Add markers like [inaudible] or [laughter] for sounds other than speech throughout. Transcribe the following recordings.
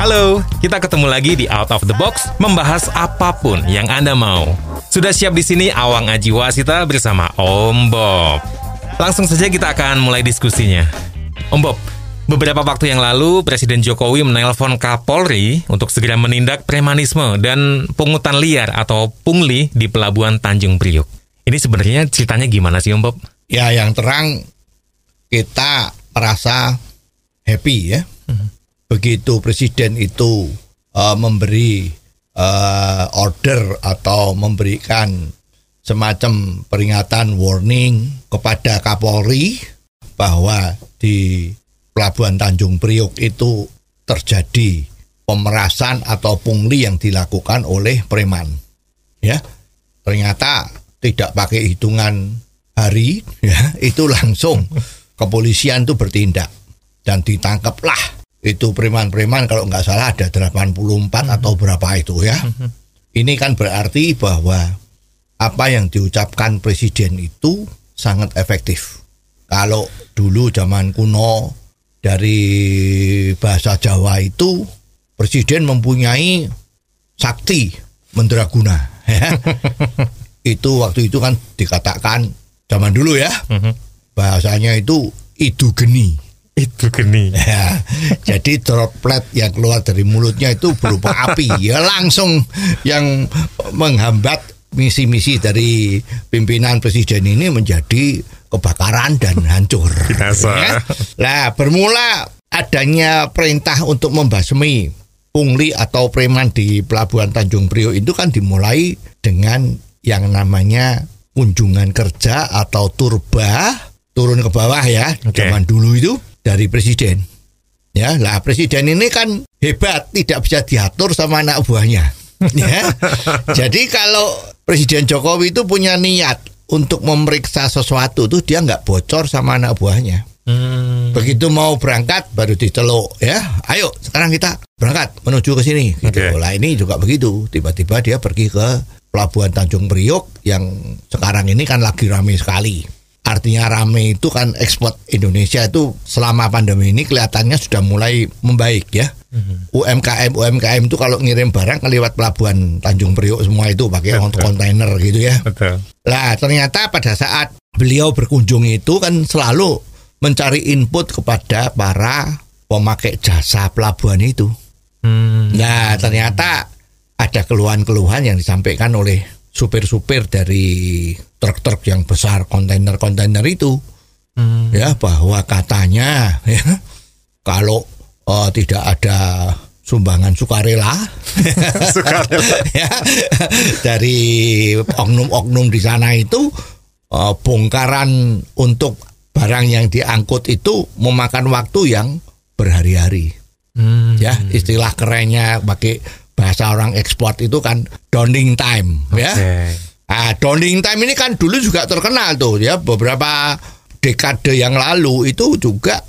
Halo, kita ketemu lagi di Out of the Box membahas apa pun yang Anda mau. Sudah siap di sini Awang Aji Wasita bersama Om Bob. Langsung saja kita akan mulai diskusinya. Om Bob, beberapa waktu yang lalu Presiden Jokowi menelpon Kapolri untuk segera menindak premanisme dan pungutan liar atau pungli di Pelabuhan Tanjung Priuk. Ini sebenarnya ceritanya gimana sih Om Bob? Ya yang terang kita merasa happy ya. Begitu presiden itu eh, memberi eh, order atau memberikan semacam peringatan warning kepada Kapolri bahwa di Pelabuhan Tanjung Priok itu terjadi pemerasan atau pungli yang dilakukan oleh preman. Ya. Ternyata tidak pakai hitungan hari [laughs] ya, itu langsung kepolisian itu bertindak dan ditangkaplah itu preman-preman kalau nggak salah ada 84 atau berapa itu ya. Ini kan berarti bahwa apa yang diucapkan presiden itu sangat efektif. Kalau dulu zaman kuno dari bahasa Jawa itu presiden mempunyai sakti mendraguna ya. [laughs] itu waktu itu kan dikatakan zaman dulu ya. Bahasanya itu idu geni. Itu geni. [laughs] Ya, jadi droplet yang keluar dari mulutnya itu berupa api. Ya langsung yang menghambat misi-misi dari pimpinan presiden ini menjadi kebakaran dan hancur. Biasa. Ya. Nah, bermula adanya perintah untuk membasmi pungli atau preman di Pelabuhan Tanjung Priok itu kan dimulai dengan yang namanya kunjungan kerja atau turba turun ke bawah ya Oke. zaman dulu itu dari presiden. Ya, lah presiden ini kan hebat, tidak bisa diatur sama anak buahnya. [laughs] ya. Jadi kalau Presiden Jokowi itu punya niat untuk memeriksa sesuatu tuh dia nggak bocor sama anak buahnya. Hmm. Begitu mau berangkat baru diceluk ya. Ayo sekarang kita berangkat menuju ke sini. Gitu. Oke. Lah ini juga begitu. Tiba-tiba dia pergi ke Pelabuhan Tanjung Priok yang sekarang ini kan lagi ramai sekali. Artinya rame itu kan ekspor Indonesia itu selama pandemi ini kelihatannya sudah mulai membaik ya. UMKM UMKM itu kalau ngirim barang lewat Pelabuhan Tanjung Priok semua itu pakai Betul. kontainer gitu ya. Betul. Lah ternyata pada saat beliau berkunjung itu kan selalu mencari input kepada para pemakai jasa pelabuhan itu. Hmm. Nah ternyata ada keluhan-keluhan yang disampaikan oleh supir-supir dari truk-truk yang besar kontainer-kontainer itu Hmm. ya bahwa katanya ya kalau eh, tidak ada sumbangan sukarela [laughs] [laughs] ya dari oknum-oknum di sana itu eh, bongkaran untuk barang yang diangkut itu memakan waktu yang berhari-hari Hmm. ya istilah kerennya pakai bahasa orang ekspor itu kan downing time ya Oke. Ah, downing time ini kan dulu juga terkenal tuh ya beberapa dekade yang lalu itu juga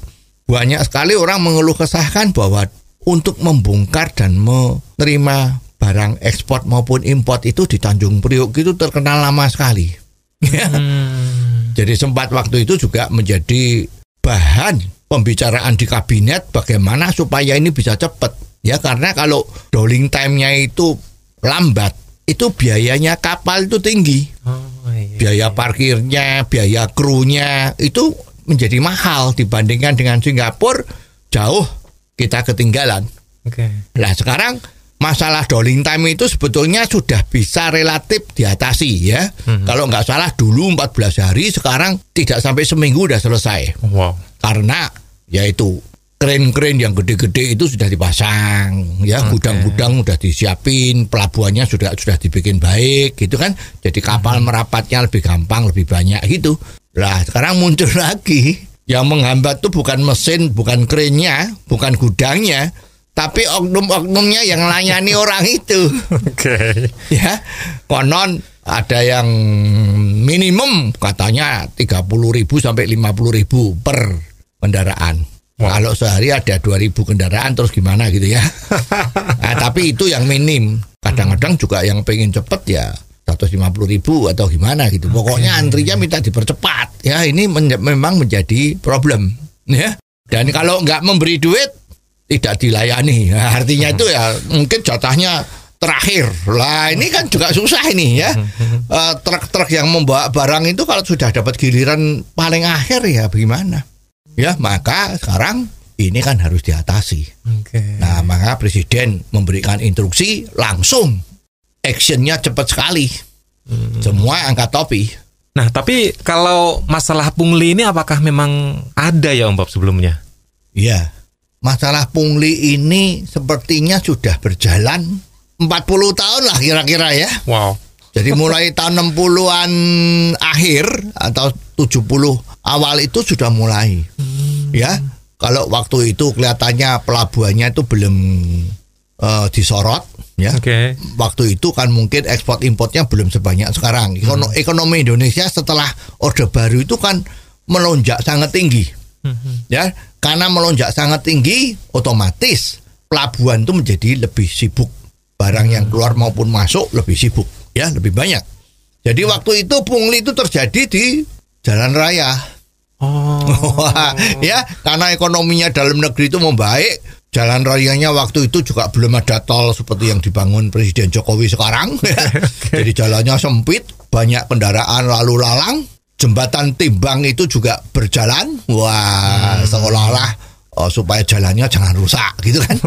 banyak sekali orang mengeluh kesahkan bahwa untuk membongkar dan menerima barang ekspor maupun import itu di Tanjung Priok itu terkenal lama sekali. Ya. Hmm. Jadi sempat waktu itu juga menjadi bahan pembicaraan di kabinet bagaimana supaya ini bisa cepat. Ya karena kalau downing time-nya itu lambat, itu biayanya kapal itu tinggi. Oh, iya. Biaya parkirnya, biaya krunya itu menjadi mahal dibandingkan dengan Singapura jauh kita ketinggalan. Oke. Nah sekarang masalah downing time itu sebetulnya sudah bisa relatif diatasi ya. Kalau nggak salah dulu 14 hari, sekarang tidak sampai seminggu udah selesai. Wow. Karena yaitu kren-kren yang gede-gede itu sudah dipasang, ya gudang-gudang udah disiapin, pelabuhannya sudah sudah dibikin baik, gitu kan. Jadi kapal merapatnya lebih gampang, lebih banyak gitu. Lah sekarang muncul [laughs] lagi yang menghambat tuh bukan mesin, bukan krennya, bukan gudangnya, tapi oknum-oknumnya yang layani [laughs] orang itu. Oke. ya konon ada yang minimum katanya 30.000 sampai 50.000 per kendaraan. Wah. Kalau sehari ada 2.000 kendaraan terus gimana gitu ya. [laughs] nah, tapi itu yang minim. Kadang-kadang juga yang pengen cepet ya 150 ribu atau gimana gitu. Pokoknya antrinya minta dipercepat. Ya ini men- memang menjadi problem. Ya. Dan kalau nggak memberi duit tidak dilayani. Nah, artinya itu ya mungkin jatahnya terakhir. Lah ini kan juga susah ini ya. [laughs] Eh, Truk-truk yang membawa barang itu kalau sudah dapat giliran paling akhir ya bagaimana? Ya maka sekarang ini kan harus diatasi. Oke. Nah maka presiden memberikan instruksi langsung actionnya cepat sekali. Semua angkat topi. Nah, tapi kalau masalah pungli ini apakah memang ada ya Om Bob sebelumnya? Iya. Masalah pungli ini sepertinya sudah berjalan 40 tahun lah kira-kira ya. Wow. Jadi mulai tahun 60-an akhir atau 70 awal itu sudah mulai. Ya. Kalau waktu itu kelihatannya pelabuhannya itu belum eh, disorot ya. Oke. Waktu itu kan mungkin ekspor importnya belum sebanyak sekarang. Ekono- Ekonomi Indonesia setelah Orde Baru itu kan melonjak sangat tinggi. Ya, karena melonjak sangat tinggi, otomatis pelabuhan itu menjadi lebih sibuk. Barang yang keluar maupun masuk lebih sibuk, ya, lebih banyak. Jadi waktu itu pungli itu terjadi di jalan raya. Oh. [laughs] Wah, ya, karena ekonominya dalam negeri itu membaik, jalan rayanya waktu itu juga belum ada tol seperti yang dibangun Presiden Jokowi sekarang. [laughs] Jadi jalannya sempit, banyak kendaraan lalu lalang, jembatan timbang itu juga berjalan. Wah, seolah-olah oh, supaya jalannya jangan rusak gitu kan.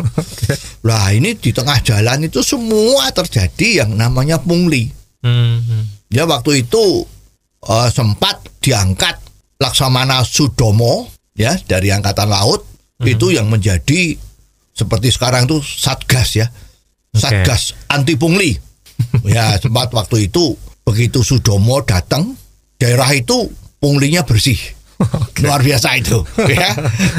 [laughs] Lah ini di tengah jalan itu semua terjadi yang namanya pungli. Hmm. Ya waktu itu eh, sempat diangkat Laksamana Sudomo ya dari angkatan laut. Itu yang menjadi seperti sekarang tuh satgas ya. Satgas anti pungli [laughs] ya sempat waktu itu begitu Sudomo datang daerah itu punglinya bersih. Luar biasa itu ya.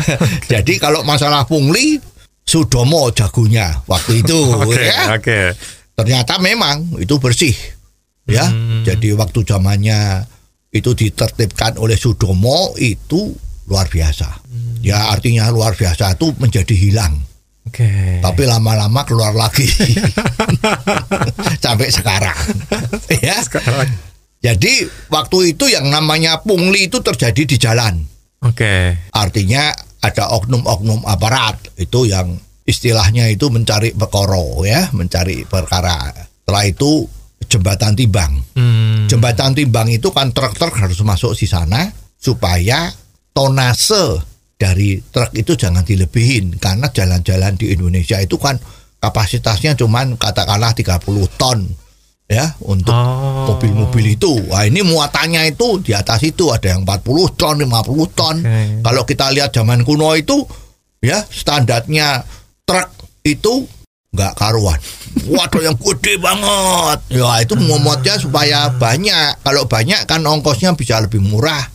[laughs] Jadi kalau masalah pungli Sudomo jagonya waktu itu [laughs] Oke, ya. oke. ternyata memang itu bersih ya. Jadi waktu zamannya itu ditertibkan oleh Sudomo itu luar biasa. Ya artinya luar biasa itu menjadi hilang. Oke. tapi lama-lama keluar lagi. [laughs] Sampai sekarang. [laughs] Ya. Sekarang. jadi waktu itu yang namanya pungli itu terjadi di jalan. Oke. artinya ada oknum-oknum aparat itu yang istilahnya itu mencari perkara ya mencari perkara. Setelah itu jembatan timbang Hmm. jembatan timbang itu kan truk-truk harus masuk di sana supaya tonase dari truk itu jangan dilebihin karena jalan-jalan di Indonesia itu kan kapasitasnya cuman katakanlah 30 ton ya untuk Oh. mobil-mobil itu. Wah, ini muatannya itu di atas itu ada yang 40 ton, 50 ton. Oke. Kalau kita lihat zaman kuno itu ya standarnya truk itu nggak karuan. Waduh yang gede banget. Ya itu momotnya supaya banyak. Kalau banyak kan ongkosnya bisa lebih murah.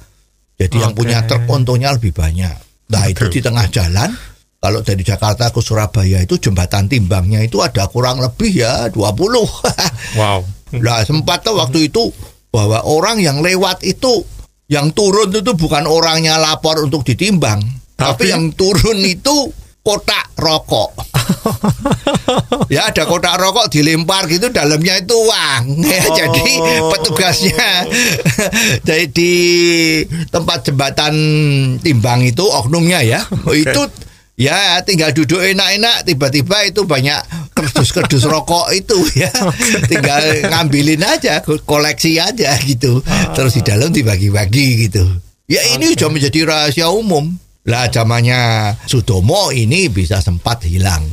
Jadi yang Oke. punya truk untungnya lebih banyak. Nah itu di tengah jalan. Kalau dari Jakarta ke Surabaya itu jembatan timbangnya itu ada kurang lebih ya 20. [laughs] Wow. Lah sempat tuh waktu itu bahwa orang yang lewat itu yang turun itu bukan orangnya lapor untuk ditimbang, tapi, Tapi? yang turun itu kotak rokok. [laughs] ya ada kotak rokok dilempar gitu dalamnya itu uang. [laughs] Ya, Oh. Jadi petugasnya [laughs] jadi di tempat jembatan timbang itu oknumnya ya. Itu Ya tinggal duduk enak-enak tiba-tiba itu banyak kerdus-kerdus rokok itu ya tinggal ngambilin aja koleksi aja gitu terus di dalam dibagi-bagi gitu ya ini sudah menjadi rahasia umum lah zamannya Sudomo ini bisa sempat hilang.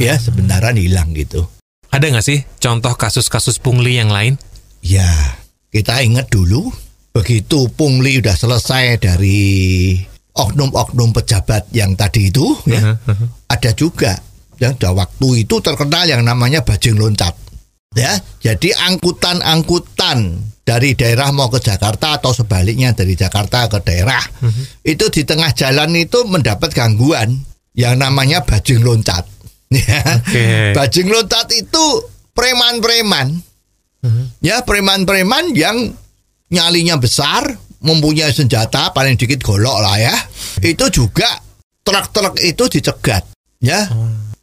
Ya sebenarnya hilang gitu. Ada nggak sih contoh kasus-kasus pungli yang lain? ya kita ingat dulu begitu pungli udah selesai dari oknum-oknum pejabat yang tadi itu ya ada juga. Yang pada waktu itu terkenal yang namanya bajing loncat ya jadi angkutan-angkutan dari daerah mau ke Jakarta atau sebaliknya dari Jakarta ke daerah itu di tengah jalan itu mendapat gangguan yang namanya bajing loncat [laughs] Ya. Oke. Bajing loncat itu preman-preman. Ya, preman-preman yang nyalinya besar, mempunyai senjata paling dikit golok lah ya. Itu juga truk-truk itu dicegat. Ya.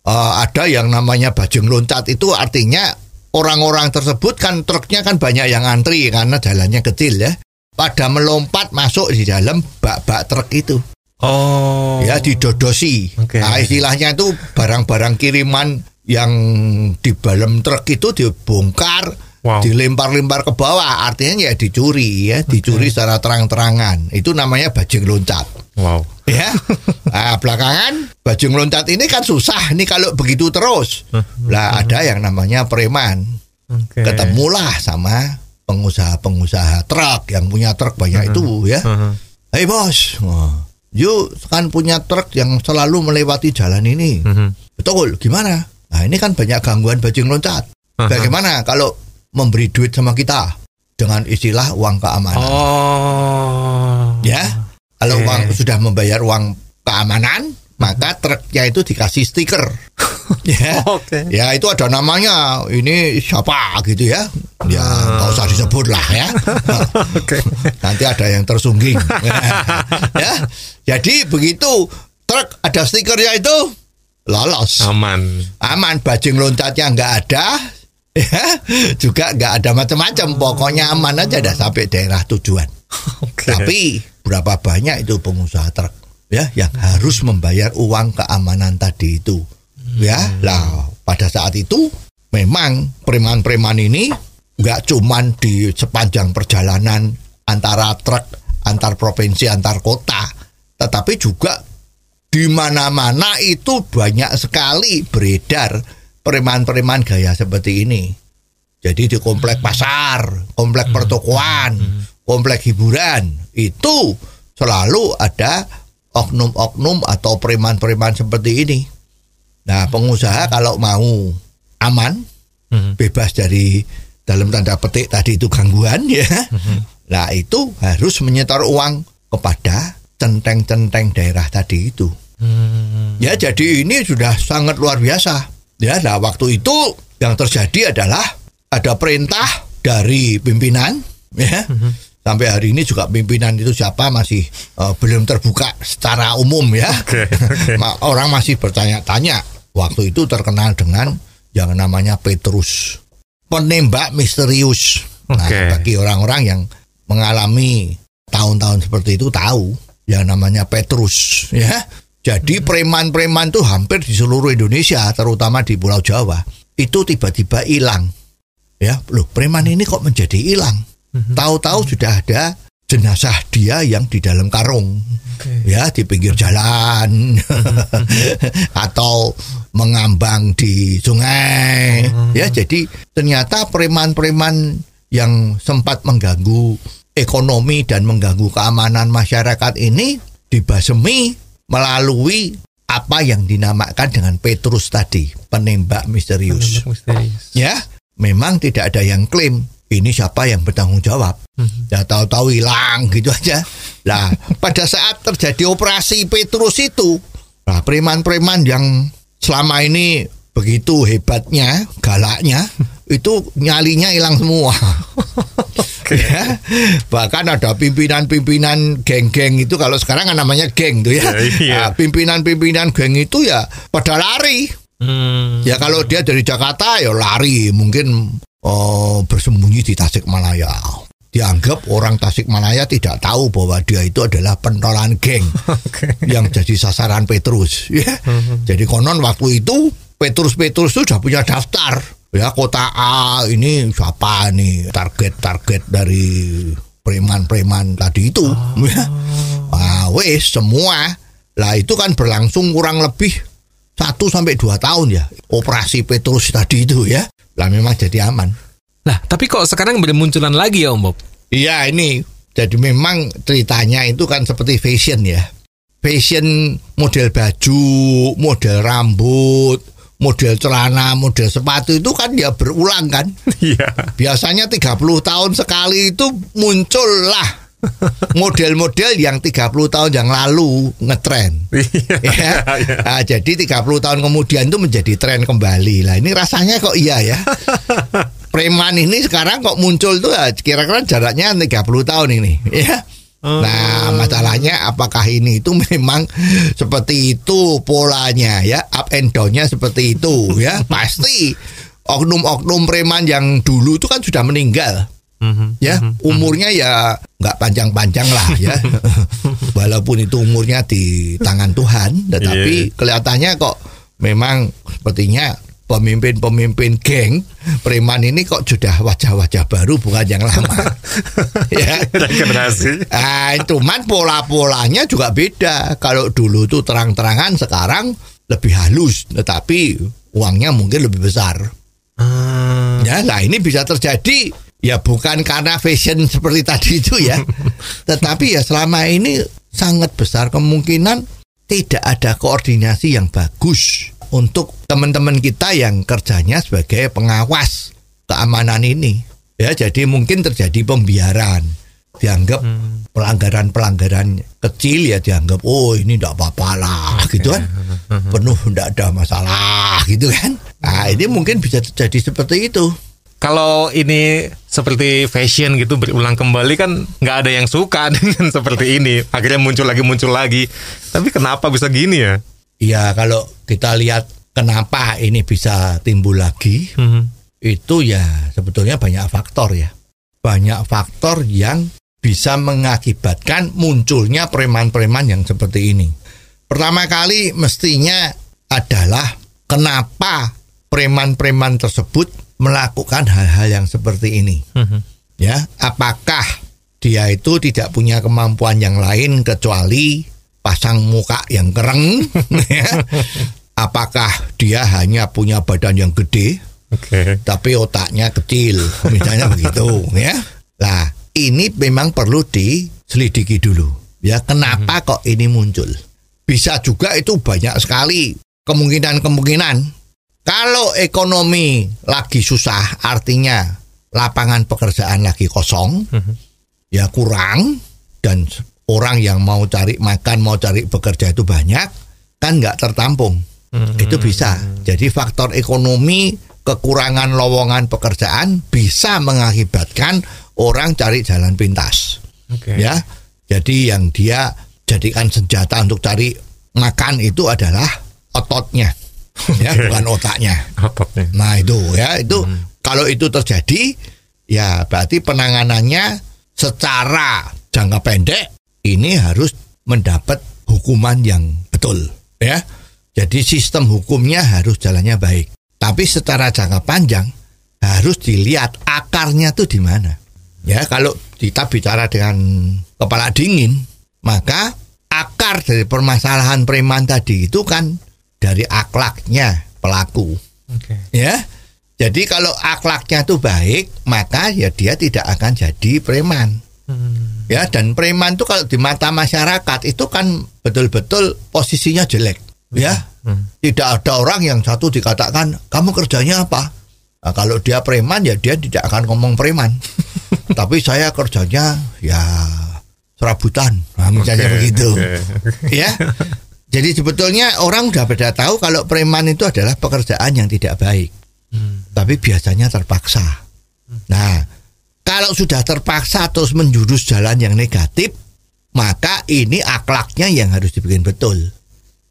Eh, ada yang namanya bajing loncat itu artinya orang-orang tersebut kan truknya kan banyak yang antri karena jalannya kecil ya. Pada melompat masuk di dalam bak-bak truk itu Oh. ya didodosi. Oke. Nah, istilahnya itu barang-barang kiriman yang di dalam truk itu dibongkar, Wow. dilempar-lempar ke bawah. Artinya ya dicuri ya, dicuri secara terang-terangan. Itu namanya bajing loncat. Wow. Ya, nah, [laughs] belakangan bajing loncat ini kan susah nih kalau begitu terus. Lah ada yang namanya preman. Oke. Ketemulah sama pengusaha-pengusaha truk yang punya truk banyak itu ya. Mhm. Hei bos, Wah, you kan punya truk yang selalu melewati jalan ini. Mhm. Betul, gimana? Nah ini kan banyak gangguan bajing loncat. Aha. Bagaimana kalau memberi duit sama kita dengan istilah uang keamanan? Oh. Ya, kalau Oke. uang sudah membayar uang keamanan, maka truknya itu dikasih stiker. [laughs] ya, Oke. ya itu ada namanya. Ini siapa gitu ya? Ya nggak usah disebut lah ya. [laughs] Oke. Nanti ada yang tersungging. [laughs] ya. Jadi begitu truk ada stikernya itu lolos. Aman. Aman bajing loncatnya nggak ada. Ya, juga nggak ada macam-macam. Pokoknya aman aja dah sampai daerah tujuan. Oke. Tapi berapa banyak itu pengusaha truk ya yang harus membayar uang keamanan tadi itu. Ya, lah pada saat itu memang preman-preman ini nggak cuman di sepanjang perjalanan antara truk antar provinsi antar kota, tetapi juga di mana-mana itu banyak sekali beredar preman-preman gaya seperti ini. Jadi di komplek pasar, komplek pertokoan, komplek hiburan itu selalu ada oknum-oknum atau preman-preman seperti ini. Nah, pengusaha kalau mau aman, Mhm. bebas dari dalam tanda petik tadi itu gangguan ya. Nah, itu harus menyetor uang kepada centeng-centeng daerah tadi itu. Hmm. Ya, jadi ini sudah sangat luar biasa. Ya, nah waktu itu yang terjadi adalah ada perintah dari pimpinan, ya. Sampai hari ini juga pimpinan itu siapa masih eh, belum terbuka secara umum ya. Oke. [laughs] Ma- Orang masih bertanya-tanya. Waktu itu terkenal dengan yang namanya Petrus, penembak misterius. Nah, bagi orang-orang yang mengalami tahun-tahun seperti itu tahu yang namanya Petrus ya. Jadi preman-preman tuh hampir di seluruh Indonesia, terutama di Pulau Jawa, itu tiba-tiba hilang. Ya, loh preman ini kok menjadi hilang? Tahu-tahu sudah ada jenazah dia yang di dalam karung, ya di pinggir jalan, [laughs] atau mengambang di sungai. Ya, jadi ternyata preman-preman yang sempat mengganggu ekonomi dan mengganggu keamanan masyarakat ini dibasemi melalui apa yang dinamakan dengan Petrus tadi, penembak misterius. Penembak misterius. Ya, memang tidak ada yang klaim ini siapa yang bertanggung jawab. Ya tahu-tahu hilang gitu aja. Lah, pada saat terjadi operasi Petrus itu, nah preman-preman yang selama ini begitu hebatnya, galaknya, [laughs] itu nyalinya hilang semua. [laughs] Ya, bahkan ada pimpinan-pimpinan geng-geng itu kalau sekarang kan namanya geng tuh ya. Ya, iya. Nah, pimpinan-pimpinan geng itu ya pada lari. Hmm. Ya kalau dia dari Jakarta ya lari, mungkin oh, bersembunyi di Tasikmalaya. Dianggap orang Tasikmalaya tidak tahu bahwa dia itu adalah pentolan geng [laughs] Oke. yang jadi sasaran Petrus. [laughs] Ya. Jadi konon waktu itu Petrus Petrus sudah punya daftar. Ya kota A ini siapa nih target-target dari preman-preman tadi itu. [laughs] Ya. Ah, wes semua. Lah itu kan berlangsung kurang lebih satu sampai dua tahun ya operasi Petrus tadi itu ya. Lah memang jadi aman. Nah, tapi kok sekarang bermunculan lagi ya Om Bob? Iya ini jadi memang ceritanya itu kan seperti fashion ya. Fashion model baju, model rambut, model celana, model sepatu itu kan ya berulang kan. [laughs] Iya. Biasanya 30 tahun sekali itu muncullah Model-model yang 30 tahun yang lalu ngetren. [laughs] ya. Nah, jadi 30 tahun kemudian itu menjadi tren kembali. Lah ini rasanya kok iya ya. [laughs] Preman ini sekarang kok muncul tuh ya, kira-kira jaraknya 30 tahun ini ya. Nah, masalahnya apakah ini itu memang seperti itu polanya ya, up and down-nya seperti itu ya. [laughs] Pasti oknum-oknum preman yang dulu itu kan sudah meninggal. Ya, umurnya ya nggak panjang-panjang lah ya. [laughs] Walaupun itu umurnya di tangan Tuhan, tetapi kelihatannya kok memang sepertinya pemimpin-pemimpin geng preman ini kok sudah wajah-wajah baru bukan yang lama. [laughs] ya. Regenerasi. Ah, cuman pola-polanya juga beda. Kalau dulu tuh terang-terangan, sekarang lebih halus, tetapi uangnya mungkin lebih besar. Ah. Ya, nah ini bisa terjadi ya bukan karena fashion seperti tadi itu ya, [laughs] tetapi ya selama ini sangat besar kemungkinan tidak ada koordinasi yang bagus untuk teman-teman kita yang kerjanya sebagai pengawas keamanan ini. Ya, jadi mungkin terjadi pembiaran, dianggap pelanggaran-pelanggaran kecil ya dianggap oh ini tidak apa-apa lah gitu kan, [laughs] penuh tidak ada masalah gitu kan. Nah ini mungkin bisa terjadi seperti itu. Kalau ini seperti fashion gitu berulang kembali kan nggak ada yang suka [laughs] dengan seperti ini. Akhirnya muncul lagi muncul lagi. Tapi kenapa bisa gini ya? Ya kalau kita lihat kenapa ini bisa timbul lagi, itu ya sebetulnya banyak faktor ya. Banyak faktor yang bisa mengakibatkan munculnya preman-preman yang seperti ini. Pertama kali mestinya adalah kenapa preman-preman tersebut melakukan hal-hal yang seperti ini. Ya, apakah dia itu tidak punya kemampuan yang lain kecuali pasang muka yang kereng? [laughs] ya? Apakah dia hanya punya badan yang gede, Oke. tapi otaknya kecil, misalnya [laughs] begitu, ya? Lah, ini memang perlu diselidiki dulu, ya. Kenapa kok ini muncul? Bisa juga itu banyak sekali kemungkinan-kemungkinan kalau ekonomi lagi susah, artinya lapangan pekerjaan lagi kosong, ya kurang, dan orang yang mau cari makan, mau cari bekerja itu banyak, kan nggak tertampung. Itu bisa. Jadi faktor ekonomi, kekurangan lowongan pekerjaan bisa mengakibatkan orang cari jalan pintas. Oke. Ya, jadi yang dia jadikan senjata untuk cari makan itu adalah ototnya, ya bukan otaknya. Ototnya. Nah itu ya itu kalau itu terjadi ya berarti penanganannya secara jangka pendek ini harus mendapat hukuman yang betul ya. Jadi sistem hukumnya harus jalannya baik. Tapi secara jangka panjang harus dilihat akarnya tuh di mana. Ya kalau kita bicara dengan kepala dingin maka akar dari permasalahan preman tadi itu kan dari akhlaknya pelaku Oke. ya. Jadi kalau akhlaknya tuh baik, maka ya dia tidak akan jadi preman. Ya, dan preman tuh kalau di mata masyarakat itu kan betul-betul posisinya jelek, ya. Tidak ada orang yang satu dikatakan kamu kerjanya apa? Nah, kalau dia preman ya dia tidak akan ngomong preman. [laughs] Tapi saya kerjanya ya serabutan, nah, misalnya Oke, begitu, oke. ya. Jadi sebetulnya orang udah pada tahu kalau preman itu adalah pekerjaan yang tidak baik tapi biasanya terpaksa. Nah, kalau sudah terpaksa terus menjurus jalan yang negatif, maka ini akhlaknya yang harus dibikin betul.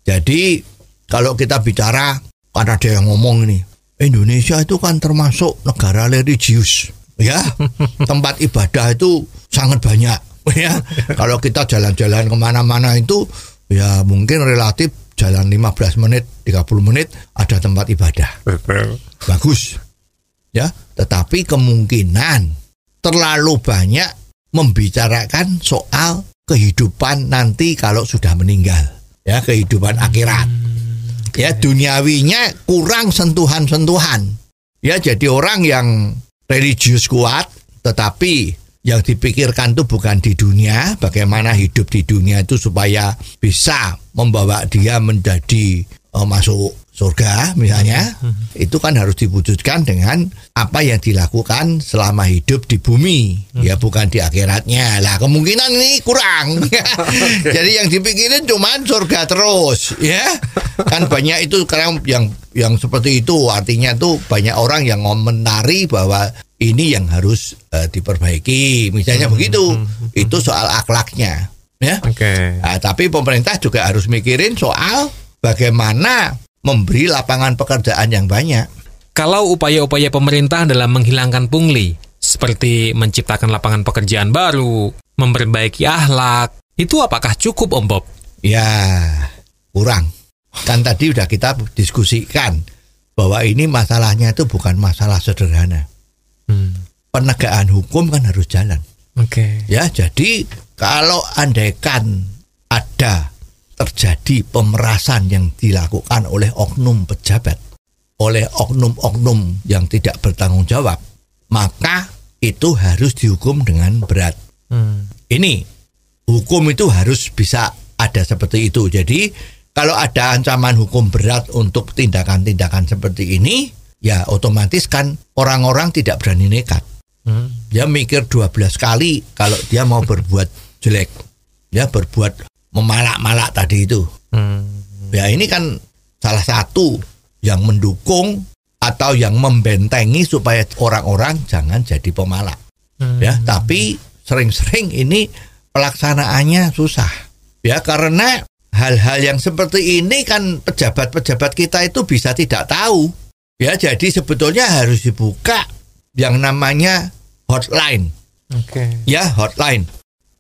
Jadi kalau kita bicara kan ada yang ngomong ini, Indonesia itu kan termasuk negara religius, ya. [laughs] Tempat ibadah itu sangat banyak, [laughs] ya. Kalau kita jalan-jalan ke mana-mana itu, ya mungkin relatif jalan 15 menit, 30 menit ada tempat ibadah. Betul. bagus. Ya tetapi kemungkinan terlalu banyak membicarakan soal kehidupan nanti kalau sudah meninggal. Ya kehidupan akhirat. Ya duniawinya kurang sentuhan-sentuhan. Ya jadi orang yang religius kuat tetapi yang dipikirkan itu bukan di dunia bagaimana hidup di dunia itu supaya bisa membawa dia menjadi eh, masuk surga misalnya, itu kan harus diwujudkan dengan apa yang dilakukan selama hidup di bumi, ya bukan di akhiratnya. Lah kemungkinan ini kurang. [laughs] [laughs] Jadi yang dipikirin cuman surga terus, ya. Kan banyak itu sekarang yang yang seperti itu artinya tuh banyak orang yang komentari bahwa ini yang harus eh, diperbaiki, misalnya begitu. Itu soal akhlaknya, ya. Oke. Nah, tapi pemerintah juga harus mikirin soal bagaimana memberi lapangan pekerjaan yang banyak. Kalau upaya-upaya pemerintah dalam menghilangkan pungli, seperti menciptakan lapangan pekerjaan baru, memperbaiki akhlak, itu apakah cukup Om Bob? Ya, kurang. Kan tadi udah kita diskusikan bahwa ini masalahnya itu bukan masalah sederhana. Hmm. Penegakan hukum kan harus jalan. Oke. Ya, jadi kalau andaikan ada terjadi pemerasan yang dilakukan oleh oknum pejabat, oleh oknum-oknum yang tidak bertanggung jawab, maka itu harus dihukum dengan berat. Hmm. Ini hukum itu harus bisa ada seperti itu. Jadi kalau ada ancaman hukum berat untuk tindakan-tindakan seperti ini, ya otomatis kan orang-orang tidak berani nekat. Hmm. Dia mikir 12 kali kalau dia mau berbuat jelek. Ya berbuat memalak-malak tadi itu. Hmm. Ya ini kan salah satu yang mendukung atau yang membentengi supaya orang-orang jangan jadi pemalak. Hmm. Ya, tapi sering-sering ini pelaksanaannya susah. Ya karena hal-hal yang seperti ini kan pejabat-pejabat kita itu bisa tidak tahu. Ya jadi sebetulnya harus dibuka yang namanya hotline. Oke. Ya hotline.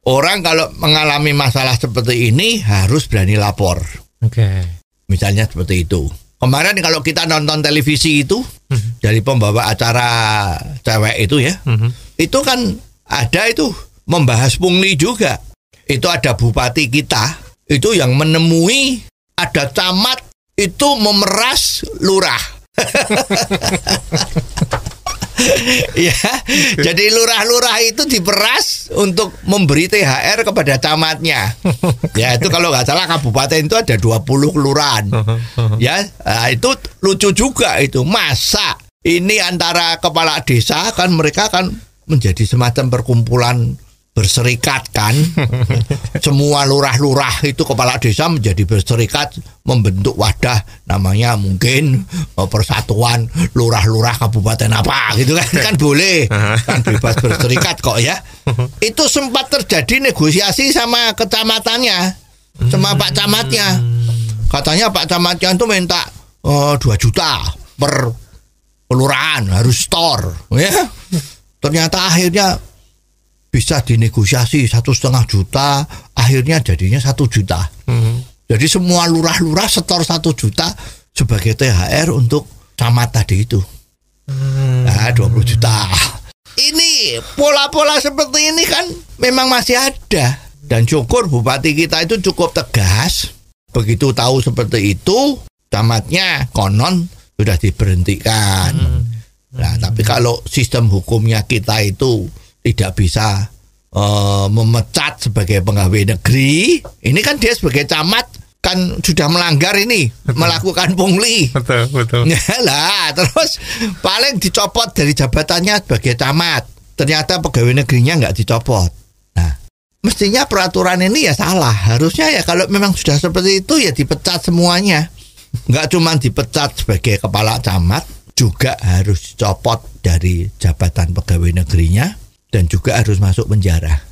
Orang kalau mengalami masalah seperti ini harus berani lapor. Oke. Misalnya seperti itu. Kemarin kalau kita nonton televisi itu dari pembawa acara cewek itu ya, Mhm. itu kan ada itu membahas pungli juga. Itu ada bupati kita itu yang menemui ada camat itu memeras lurah. [laughs] ya, jadi lurah-lurah itu diperas untuk memberi THR kepada camatnya. ya, itu kalau nggak salah kabupaten itu ada 20 kelurahan. ya, nah, itu lucu juga itu. Masa ini antara kepala desa kan mereka kan menjadi semacam perkumpulan berserikat kan? [laughs] Semua lurah-lurah itu kepala desa menjadi berserikat membentuk wadah namanya mungkin eh, persatuan lurah-lurah kabupaten apa gitu kan? Kan boleh kan bebas berserikat kok ya. Itu sempat terjadi negosiasi sama kecamatannya sama pak camatnya. Katanya pak camatnya itu minta 2 juta per kelurahan harus store ya. Ternyata akhirnya bisa dinegosiasi satu setengah juta akhirnya jadinya satu juta. Jadi semua lurah-lurah setor satu juta sebagai THR untuk camat tadi itu. Nah 20 juta. Ini pola-pola seperti ini kan memang masih ada. Dan syukur bupati kita itu cukup tegas. Begitu tahu seperti itu camatnya konon sudah diberhentikan. Nah, tapi kalau sistem hukumnya kita itu tidak bisa eh, memecat sebagai pegawai negeri, ini kan dia sebagai camat kan sudah melanggar ini, melakukan pungli. Betul, betul. [laughs] Ya lah, terus paling dicopot dari jabatannya sebagai camat. Ternyata pegawai negerinya nggak dicopot. Nah, mestinya peraturan ini ya salah. Harusnya ya kalau memang sudah seperti itu ya dipecat semuanya. Nggak cuma dipecat sebagai kepala camat, juga harus dicopot dari jabatan pegawai negerinya dan juga harus masuk penjara.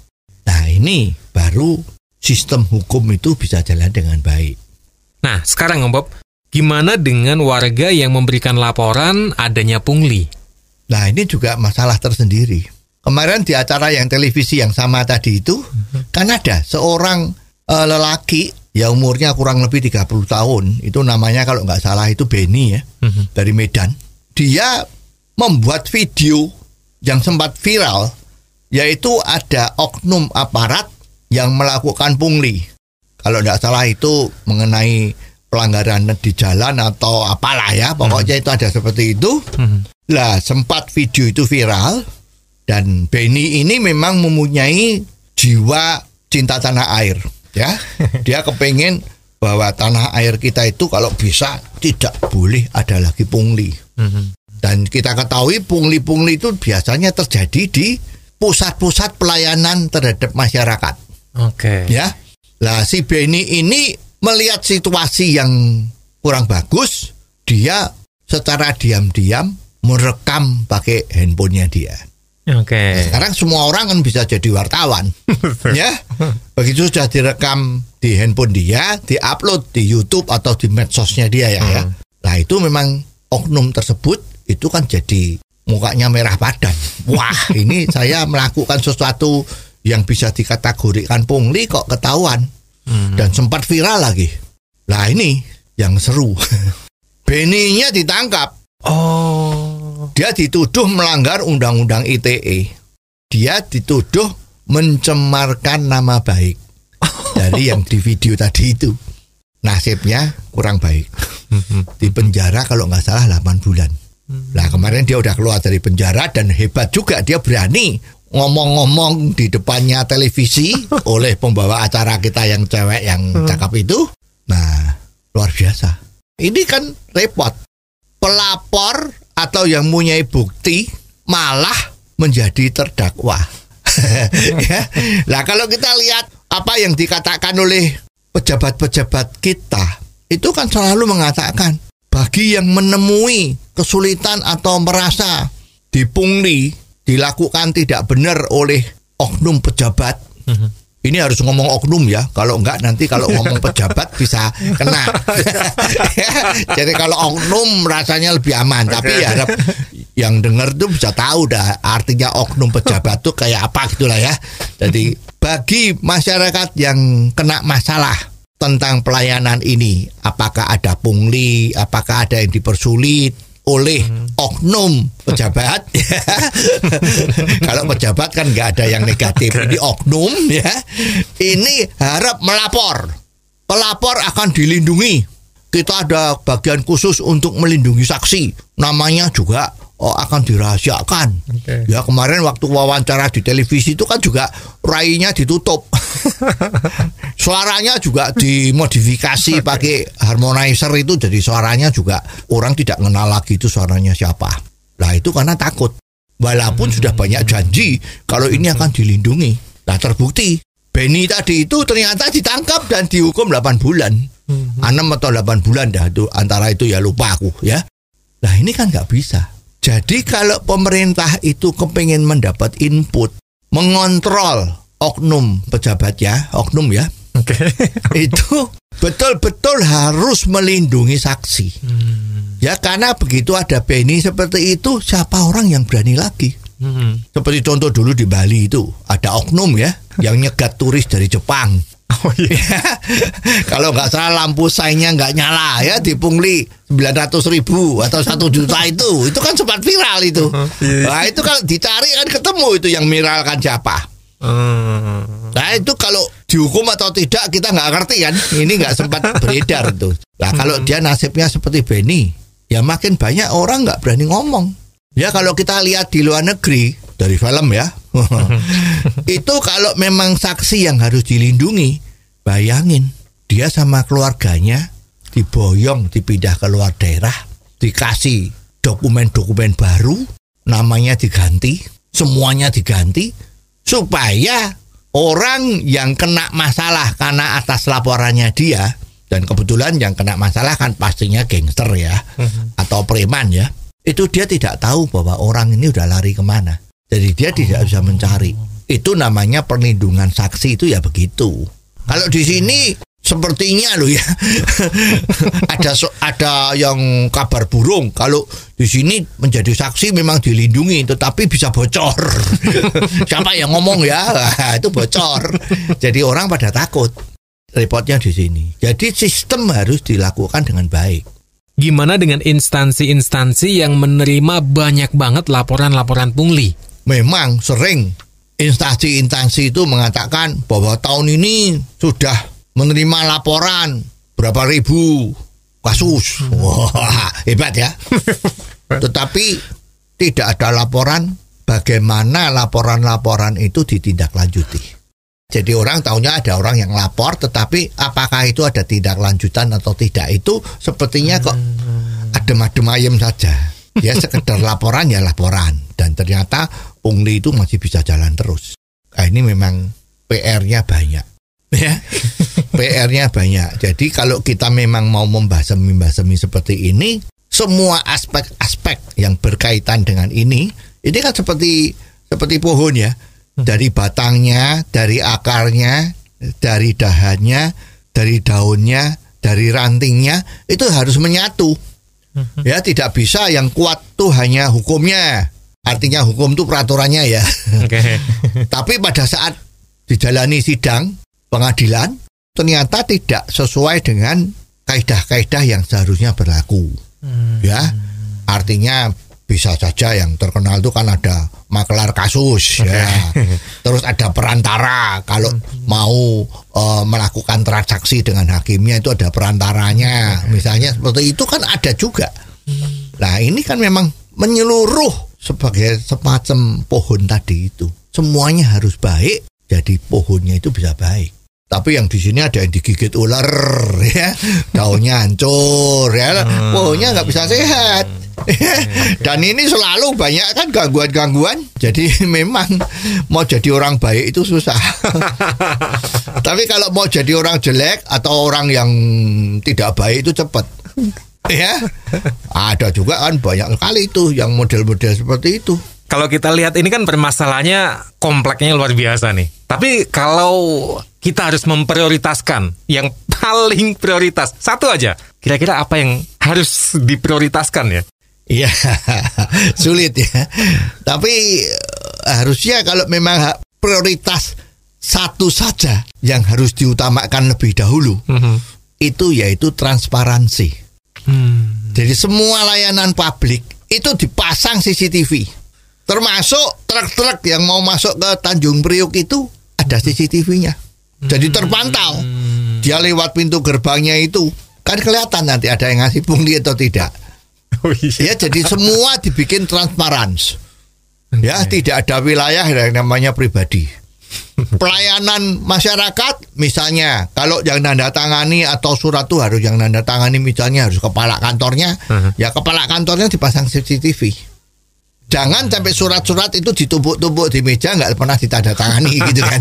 Nah, ini baru sistem hukum itu bisa jalan dengan baik. Nah, sekarang Om Bob, gimana dengan warga yang memberikan laporan adanya pungli? Nah ini juga masalah tersendiri. Kemarin di acara yang televisi yang sama tadi itu kan ada seorang eh, lelaki ya umurnya kurang lebih 30 tahun itu namanya kalau nggak salah itu Benny ya dari Medan. Dia membuat video yang sempat viral yaitu ada oknum aparat yang melakukan pungli. Kalau nggak salah itu mengenai pelanggaran di jalan atau apalah ya pokoknya itu ada seperti itu. Lah sempat video itu viral dan Benny ini memang mempunyai jiwa cinta tanah air ya. [laughs] Dia kepengen bahwa tanah air kita itu kalau bisa tidak boleh ada lagi pungli. Dan kita ketahui pungli-pungli itu biasanya terjadi di pusat-pusat pelayanan terhadap masyarakat. Oke. Ya. Lah si Benny ini melihat situasi yang kurang bagus, dia secara diam-diam merekam pakai handphonenya dia. Oke. Sekarang semua orang kan bisa jadi wartawan, ya. Begitu sudah direkam di handphone dia, diupload di YouTube atau di medsosnya dia ya, ya. Nah itu memang oknum tersebut itu kan jadi mukanya merah padan. Wah [laughs] ini saya melakukan sesuatu yang bisa dikategorikan pungli kok ketahuan dan sempat viral lagi. Nah ini yang seru. [laughs] Beninya ditangkap Oh. dia dituduh melanggar undang-undang ITE. Dia dituduh mencemarkan nama baik [laughs] dari yang di video tadi itu. Nasibnya kurang baik. Di penjara kalau nggak salah 8 bulan. Nah kemarin dia udah keluar dari penjara dan hebat juga dia berani ngomong-ngomong di depannya televisi [laughs] oleh pembawa acara kita yang cewek yang cakep itu. Nah luar biasa. Ini kan repot pelapor atau yang mempunyai bukti malah menjadi terdakwa. [laughs] ya. Nah kalau kita lihat apa yang dikatakan oleh pejabat-pejabat kita itu kan selalu mengatakan bagi yang menemui kesulitan atau merasa dipungli dilakukan tidak benar oleh oknum pejabat. Ini harus ngomong oknum ya. Kalau enggak nanti kalau ngomong pejabat bisa kena. [laughs] Jadi kalau oknum rasanya lebih aman. Tapi ya harap yang dengar tuh bisa tahu dah artinya oknum pejabat tuh kayak apa gitulah ya. Jadi bagi masyarakat yang kena masalah tentang pelayanan ini. Apakah ada pungli apakah ada yang dipersulit oleh oknum pejabat? [laughs] Kalau pejabat kan nggak ada yang negatif. Ini oknum ya. Ini harap melapor. Pelapor akan dilindungi. Kita ada bagian khusus untuk melindungi saksi. Namanya juga oh, akan dirahasiakan Oke. ya kemarin waktu wawancara di televisi itu kan juga rainya ditutup [laughs] suaranya juga dimodifikasi pakai harmonizer itu jadi suaranya juga orang tidak kenal lagi itu suaranya siapa Nah itu karena takut. Walaupun sudah banyak janji kalau ini akan dilindungi. Nah terbukti Benny tadi itu ternyata ditangkap dan dihukum 8 bulan. 6 atau 8 bulan dah itu antara itu ya lupa aku ya. Nah ini kan nggak bisa. Jadi kalau pemerintah itu kepengen mendapat input, mengontrol oknum pejabat ya, oknum ya, Oke. [laughs] itu betul-betul harus melindungi saksi. Ya karena begitu ada Benny seperti itu, siapa orang yang berani lagi? Hmm. Seperti contoh dulu di Bali itu ada oknum ya yang nyegat turis dari Jepang. Oh iya. [laughs] Kalau nggak salah lampu sainnya nggak nyala ya dipungli 900 ribu atau satu juta itu itu kan sempat viral itu. iya. Nah itu kalau dicari kan ketemu itu yang viral kan siapa. Hmm. Nah itu kalau dihukum atau tidak kita nggak ngerti kan. Ini nggak sempat beredar tuh. Nah kalau dia nasibnya seperti Benny, ya makin banyak orang nggak berani ngomong. Ya kalau kita lihat di luar negeri dari film ya, [laughs] itu kalau memang saksi yang harus dilindungi, bayangin dia sama keluarganya diboyong dipindah ke luar daerah, dikasih dokumen-dokumen baru, namanya diganti, semuanya diganti, supaya orang yang kena masalah karena atas laporannya dia dan kebetulan yang kena masalah kan pastinya gangster ya atau preman ya itu dia tidak tahu bahwa orang ini udah lari ke mana jadi dia tidak bisa mencari. Itu namanya perlindungan saksi itu ya begitu. Kalau di sini sepertinya loh ya. [laughs] Ada ada yang kabar burung. Kalau di sini menjadi saksi memang dilindungi tetapi bisa bocor. [laughs] Siapa yang ngomong ya? Itu bocor. Jadi orang pada takut. Repotnya di sini. Jadi sistem harus dilakukan dengan baik. Gimana dengan instansi-instansi yang menerima banyak banget laporan-laporan pungli? Memang sering instansi-instansi itu mengatakan bahwa tahun ini sudah menerima laporan berapa ribu kasus. Wah, hebat ya. [laughs] Tetapi tidak ada laporan bagaimana laporan-laporan itu ditindaklanjuti. Jadi orang tahunya ada orang yang lapor, tetapi apakah itu ada tindak lanjutan atau tidak itu sepertinya kok adem-adem ayem saja. Ya sekedar [laughs] laporan ya laporan dan ternyata pungli itu masih bisa jalan terus. Nah, ini memang PR-nya banyak. [laughs] Ya, PR-nya banyak. Jadi kalau kita memang mau membasemi-basemi seperti ini, semua aspek-aspek yang berkaitan dengan ini, ini kan seperti seperti pohon ya dari batangnya, dari akarnya, dari dahannya, dari daunnya, dari rantingnya itu harus menyatu. Ya, tidak bisa yang kuat tuh hanya hukumnya. Artinya hukum itu peraturannya ya. Oke. [laughs] Tapi pada saat dijalani sidang pengadilan ternyata tidak sesuai dengan kaidah-kaidah yang seharusnya berlaku. Ya. Artinya bisa saja yang terkenal itu kan ada makelar kasus ya. Terus ada perantara kalau mau eh, melakukan transaksi dengan hakimnya itu ada perantaranya. Misalnya seperti itu kan ada juga. Nah, ini kan memang menyeluruh sebagai semacam pohon tadi itu. Semuanya harus baik jadi pohonnya itu bisa baik. Tapi yang di sini ada yang digigit ular [laughs] ya, daunnya hancur ya, pohonnya nggak bisa sehat. Dan ini selalu banyak kan gangguan-gangguan. Jadi [laughs] memang mau jadi orang baik itu susah. [laughs] Tapi kalau mau jadi orang jelek atau orang yang tidak baik itu cepat. Ya, ada juga kan banyak sekali itu yang model-model seperti itu. Kalau kita lihat ini kan permasalahannya kompleknya luar biasa nih. Tapi kalau kita harus memprioritaskan yang [laughs] paling prioritas satu aja, kira-kira apa yang harus diprioritaskan ya? Iya, [laughs] sulit ya. Tapi eh, harusnya kalau memang prioritas satu saja yang harus diutamakan lebih dahulu, itu yaitu transparansi. Jadi semua layanan publik itu dipasang CCTV. Termasuk truk-truk yang mau masuk ke Tanjung Priuk itu ada CCTV-nya. Jadi terpantau. Dia lewat pintu gerbangnya itu kan kelihatan nanti ada yang ngasih pungli atau tidak. Oh iya. Ya, jadi semua dibikin transparan. Ya, tidak ada wilayah yang namanya pribadi. Pelayanan masyarakat, misalnya, kalau yang nanda tangani atau surat itu harus yang nanda tangani, misalnya harus kepala kantornya, ya kepala kantornya dipasang CCTV. Jangan sampai surat-surat itu ditumpuk-tumpuk di meja nggak pernah ditandatangani [laughs] gitu kan.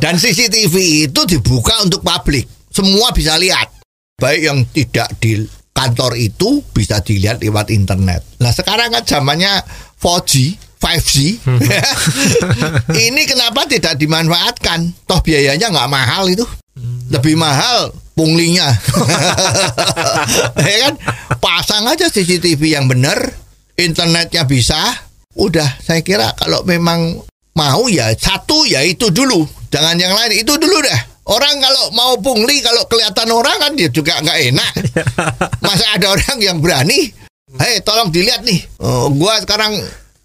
Dan CCTV itu dibuka untuk publik, semua bisa lihat. Baik yang tidak di kantor itu bisa dilihat lewat internet. Nah sekarang kan zamannya 4G, 5G. [laughs] Ini kenapa tidak dimanfaatkan? Toh biayanya nggak mahal itu. Lebih mahal punglinya. [laughs] ya kan? Pasang aja CCTV yang benar, internetnya bisa. Udah, saya kira kalau memang mau ya satu ya itu dulu. Jangan yang lain, itu dulu dah. Orang kalau mau pungli kalau kelihatan orang kan dia juga nggak enak. [laughs] Masa ada orang yang berani? Hei, tolong dilihat nih. Oh, gua sekarang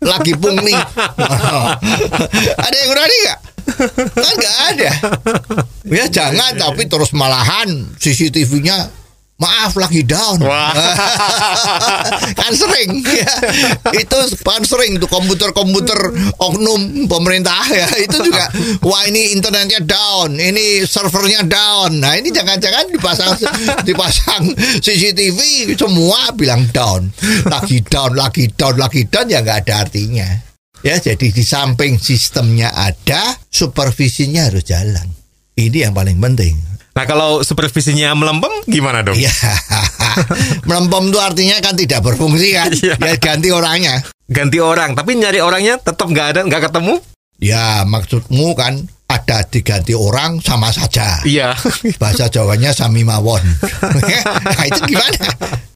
lagi pungli. [laughs] ada yang berani nggak? Kan nggak ada. Ya jangan, tapi terus malahan CCTV-nya maaf lagi down. Wah. [laughs] kan sering ya. [laughs] Itu kan sering tuh komputer-komputer oknum pemerintah ya. Itu juga wah ini internetnya down, ini servernya down. Nah, ini jangan-jangan dipasang dipasang CCTV semua bilang down. Lagi down, lagi down, lagi down ya nggak ada artinya. Ya, jadi di samping sistemnya ada, supervisinya harus jalan. Ini yang paling penting. Nah kalau supervisinya melempem gimana dong? Iya. [laughs] Melempem itu artinya kan tidak berfungsi kan. Iya. Ya ganti orangnya. Ganti orang, tapi nyari orangnya tetap nggak ada, nggak ketemu? Ya maksudmu kan ada diganti orang sama saja. Iya. [laughs] Bahasa Jawanya sami mawon. [laughs] nah itu gimana?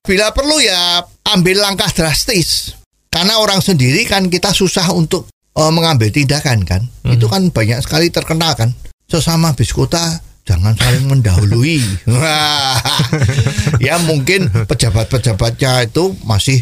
Bila perlu ya ambil langkah drastis. Karena orang sendiri kan kita susah untuk eh, mengambil tindakan kan. Itu kan banyak sekali terkenal kan. Sesama biskota jangan saling mendahului. [laughs] Ya mungkin pejabat-pejabatnya itu masih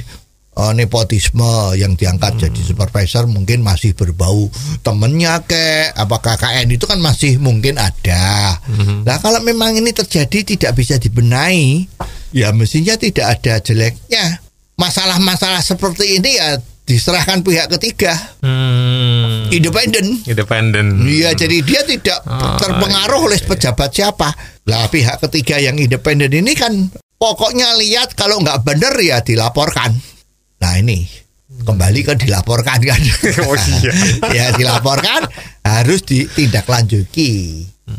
eh, nepotisme yang diangkat jadi supervisor mungkin masih berbau temennya ke apa KKN itu kan masih mungkin ada. Nah kalau memang ini terjadi tidak bisa dibenahi, ya mestinya tidak ada jeleknya. Masalah-masalah seperti ini ya diserahkan pihak ketiga. Hmm. Independen. Independen. Iya, jadi dia tidak Oh, terpengaruh oleh pejabat siapa. Lah pihak ketiga yang independen ini kan pokoknya lihat kalau nggak bener ya dilaporkan. Nah ini kembali ke dilaporkan kan. [laughs] Oh, iya. [laughs] ya dilaporkan harus ditindaklanjuti.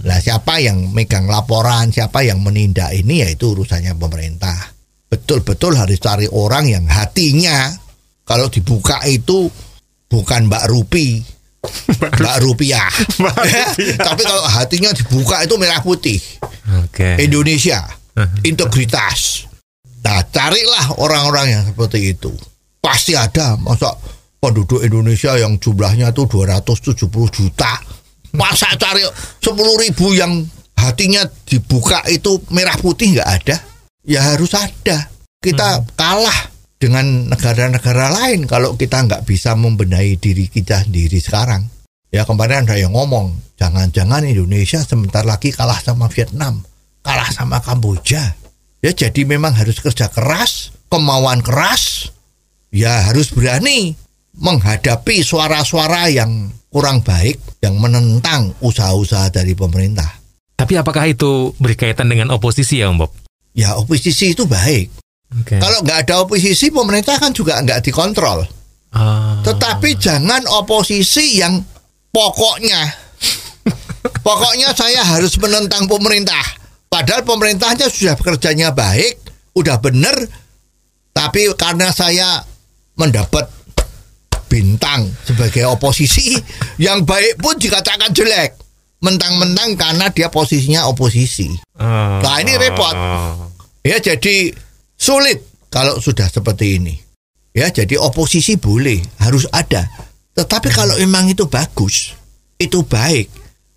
Lah siapa yang megang laporan, siapa yang menindak ini ya itu urusannya pemerintah. Betul-betul harus cari orang yang hatinya kalau dibuka itu bukan Mbak Rupi, Mbak Rupiah. [laughs] [laughs] Tapi kalau hatinya dibuka itu merah putih. Oke. Indonesia, integritas. Nah, carilah orang-orang yang seperti itu. Pasti ada. Masa penduduk Indonesia yang jumlahnya itu 270 juta. Masa cari 10 ribu yang hatinya dibuka itu merah putih nggak ada? Ya harus ada. Kita kalah dengan negara-negara lain kalau kita nggak bisa membenahi diri kita sendiri sekarang. Ya kemarin ada yang ngomong, jangan-jangan Indonesia sebentar lagi kalah sama Vietnam, kalah sama Kamboja. Ya jadi memang harus kerja keras, kemauan keras, ya harus berani menghadapi suara-suara yang kurang baik yang menentang usaha-usaha dari pemerintah. Tapi apakah itu berkaitan dengan oposisi ya, Om Bob? Ya oposisi itu baik. Oke. Kalau nggak ada oposisi, pemerintah kan juga nggak dikontrol. Ah. Tetapi jangan oposisi yang pokoknya, [laughs] pokoknya saya harus menentang pemerintah. Padahal pemerintahnya sudah bekerjanya baik, udah bener, tapi karena saya mendapat bintang sebagai oposisi, [laughs] yang baik pun dikatakan jelek. Mentang-mentang karena dia posisinya oposisi. Ah. Nah, ini repot. Ya jadi sulit kalau sudah seperti ini. Ya jadi oposisi boleh, harus ada. Tetapi kalau memang itu bagus, itu baik.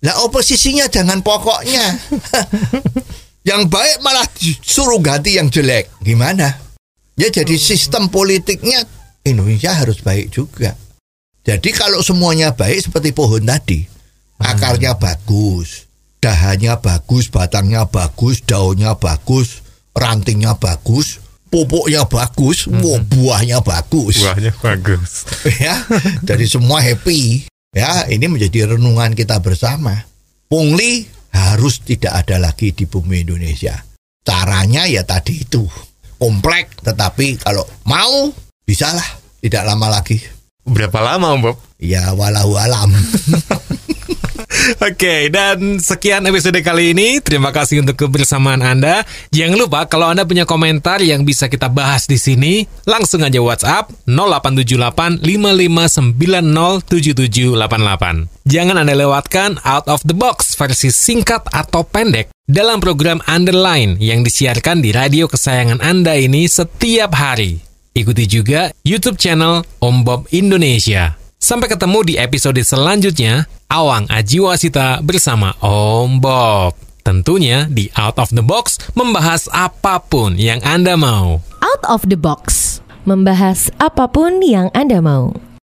Lah oposisinya jangan pokoknya. [laughs] yang baik malah disuruh ganti yang jelek. Gimana? Ya jadi sistem politiknya Indonesia harus baik juga. Jadi kalau semuanya baik seperti pohon tadi, akarnya bagus, dahannya bagus, batangnya bagus, daunnya bagus, rantingnya bagus, pupuknya bagus, wah, buahnya bagus. Buahnya bagus. [laughs] ya, jadi semua happy. Ya, ini menjadi renungan kita bersama. Pungli harus tidak ada lagi di bumi Indonesia. Caranya ya tadi itu komplek, tetapi kalau mau bisalah tidak lama lagi. Berapa lama, Bob? Ya walau alam. [laughs] Oke, dan sekian episode kali ini. Terima kasih untuk kebersamaan Anda. Jangan lupa kalau Anda punya komentar yang bisa kita bahas di sini, langsung aja WhatsApp 0878 55907788. Jangan Anda lewatkan Out of the Box versi singkat atau pendek dalam program Underline yang disiarkan di radio kesayangan Anda ini setiap hari. Ikuti juga YouTube channel Om Bob Indonesia. Sampai ketemu di episode selanjutnya, Awang Ajiwasita bersama Om Bob. Tentunya di Out of the Box membahas apa pun yang Anda mau. Out of the box. Membahas apa pun yang Anda mau.